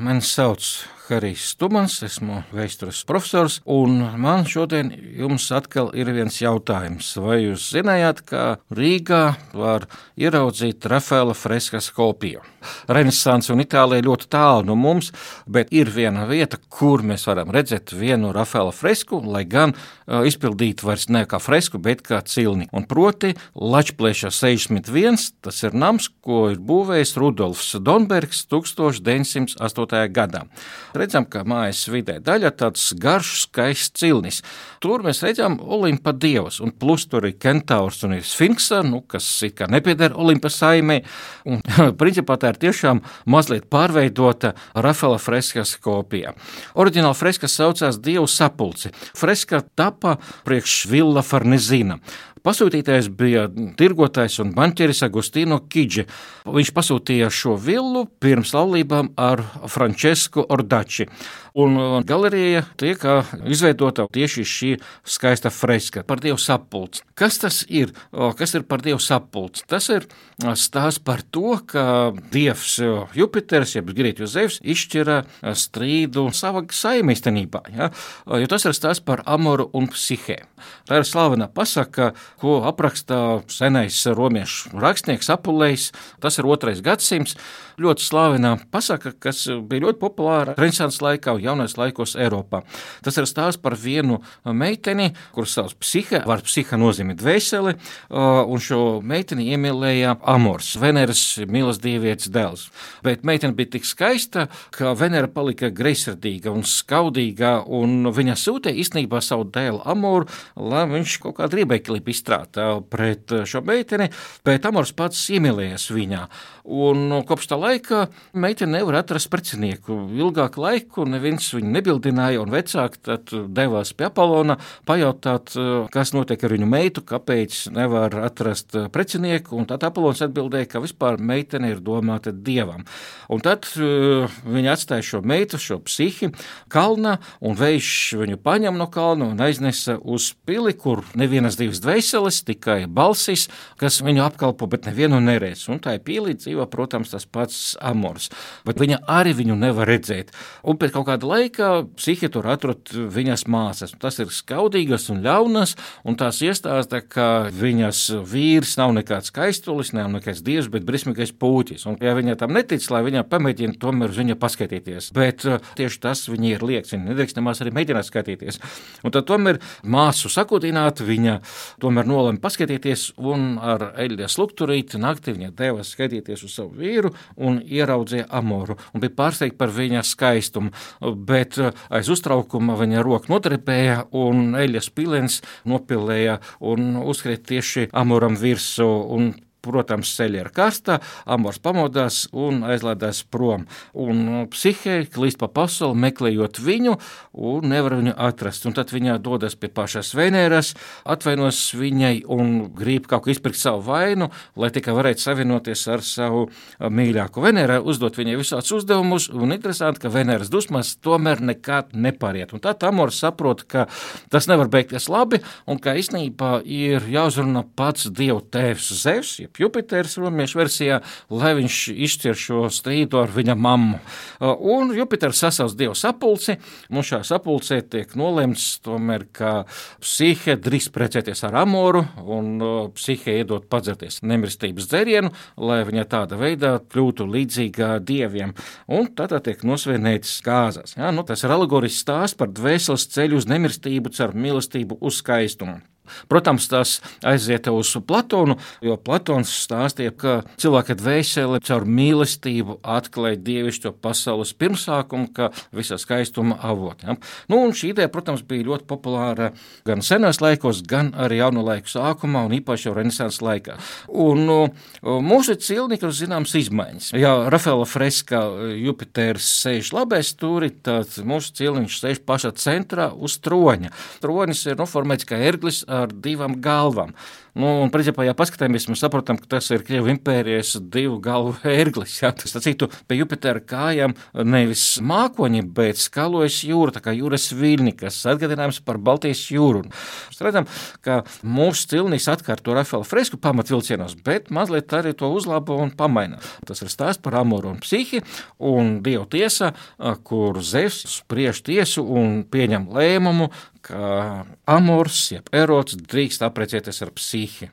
Mani sauc Harijs Stumans, esmu vēstures profesors, un man šodien jums atkal ir viens jautājums. Vai jūs zinājāt, ka Rīgā var ieraudzīt Rafaela freskas kopiju? Renesans un Itālija ļoti tālu no mums, bet ir viena vieta, kur mēs varam redzēt vienu Rafaela fresku, lai gan uh, izpildītu vairs ne kā fresku, bet kā cilni. Un proti Lačplēšā 61, tas ir nams, ko ir būvējis Rudolfs Donbergs 1908. gadā redzam, ka mājas vidē daļa tāds garš, skaists cilnis. Tur mēs redzam Olimpa dievus, un plus tur ir kentaurs un ir sfinksa, nu, kas it kā nepieder Olimpa saimē. Un, principā tā ir tiešām mazliet pārveidota Rafaela freskas kopija. Oriģināla freska saucās Dievu sapulci. Freska tapa priekš Villa Farnezina. Pasūtītājs bija tirgotājs un banķeris Agustīno Kidži. Viņš pasūtīja šo villu pirms laulībām ar Francesku Ordači. Un galerija tiek izveidota tieši šī skaista freska par dievu sapulci. Kas tas ir? Kas ir par dievu sapulci? Tas ir stāsts par to, ka dievs Jupiters, jeb Grieķu Zevs, izšķira strīdu savā saimīstenībā. Ja? Jo tas ir stāsts par amoru un psihē. Tā ir slavena pasaka, ko apraksta senais romiešu rakstnieks Apulējs. Tas ir otrais gadsimts. Ļoti slavena pasaka, kas bija ļoti populāra Renesans laikā jaunais laikos Eiropā. Tas ir stāsts par vienu meiteni, kuras sauc psihe, var psiha nozīmē dvēseli, un šo meiteni iemīlēja Amors, Veneras mīlestības dēls. Bet meitene bija tik skaista, ka Venera palika greizsirdīga un skaudīga, un viņa sūtīja īstenībā savu dēlu Amoru, lai viņš kaut kādu riebekli izstrādā pret šo meiteni, bet Amors pats iemīlējās viņā. Un kopš tā laika meitene nevar atrast precinieku. Ilgāku laiku neviens viņu nebildināja, un vecāki devās pie Apolona pajautāt, kas notiek ar viņu meitu, kāpēc nevar atrast precinieku. Un tad Apolons atbildēja, ka vispār meitene ir domāta dievam. Un tad uh, viņi atstāja šo meitu, šo psihi kalnā, un vējš viņu paņem no kalna un aiznesa uz pili, kur nevienas divas dvēseles, tikai balsis, kas viņu apkalpo, bet nevienu neredz. Un tā ir pīlī dzīvo, protams, tas pats amors, bet viņa arī viņu nevar redzēt. Un pēc kaut kāda laika psihi tur atrod viņas māsas. Tas ir skaudīgas un ļaunas, un tās iestāsta, ka viņas vīrs nav nekāds skaistulis, nav nekāds dievs, bet briesmīgais pūķis. Un, ja viņa tam netic, lai viņa pamēģina tomēr uz viņu paskatīties. Bet uh, tieši tas viņai ir lieks. Viņa nedrīkst nemaz arī mēģināt skatīties. Un tad tomēr māsu sakudināt, viņa tomēr nolēma paskatīties un ar eļļa slukturīti naktī viņa devas skatīties uz savu vīru un ieraudzīja amoru un bija pārsteigta par viņa skaistumu. Bet eh, aiz uztraukuma viņa roka notrepēja un eļas pilens nopilēja un uzkrīt tieši amoram virsū. Protams, ceļā ir karsta, amors pamodās un aizlādās prom. Un psihē klīst pa pasauli, meklējot viņu, un nevar viņu atrast. Un tad viņa dodas pie pašas Venēras, atvainos viņai un grib kaut ko izpirkt savu vainu, lai tikai varētu savienoties ar savu mīļāko Venēru, uzdot viņai visādus uzdevumus. Un interesanti, ka Venēras dusmas tomēr nekad nepāriet. Un tad amors saprot, ka tas nevar beigties labi, un ka īstenībā ir jāuzrunā pats Dievu tēvs Zevs jeb Jupiters romiešu versijā, lai viņš izšķir šo strīdu ar viņa mammu. Uh, un Jupiters sasauc dievu sapulci, un šajā sapulcē tiek nolemts tomēr, ka psihe drīz precēties ar amoru, un uh, psihe iedot padzerties nemirstības dzērienu, lai viņa tāda veidā kļūtu līdzīga dieviem. Un tad tiek nosvienētas kāzas. Ja? Nu, tas ir alegorisks stāsts par dvēseles ceļu uz nemirstību, caur mīlestību uz skaistumu. Protams, tas aiziet uz Platonu, jo Platons stāstīja, ka cilvēka dvēsele caur mīlestību atklāja dievišķo pasaules pirmsākumu, kā visa skaistuma avotu. Ja? Nu, šī ideja, protams, bija ļoti populāra gan senos laikos, gan arī jauno laiku sākumā, un īpaši jau Renesanses laikā. Un, nu, mūsu cilnieki ir zināmas izmaiņas. Ja Rafaela freska Jupiters sēž labais stūri, tad mūsu cilniņš sēž pašā centrā uz troņa. Tronis ir noformēts kā erglis ar divām galvām. Nu, un, principā, ja paskatāmies, mēs saprotam, ka tas ir Krievijas impērijas divu galvu ērglis. Ja? Tas citu pie Jupitera kājām nevis mākoņi, bet skalojas jūra, tā kā jūras viļņi, kas atgādinājums par Baltijas jūru. Mēs redzam, ka mūsu cilnīs atkārto Rafaela fresku pamatvilcienos, bet mazliet arī to uzlabo un pamaina. Tas ir stāsts par amoru un psihi un dievu tiesa, kur Zevs spriež tiesu un pieņem lēmumu, ka amors, jeb erots, drīkst apprecēties ar psihi. успехи.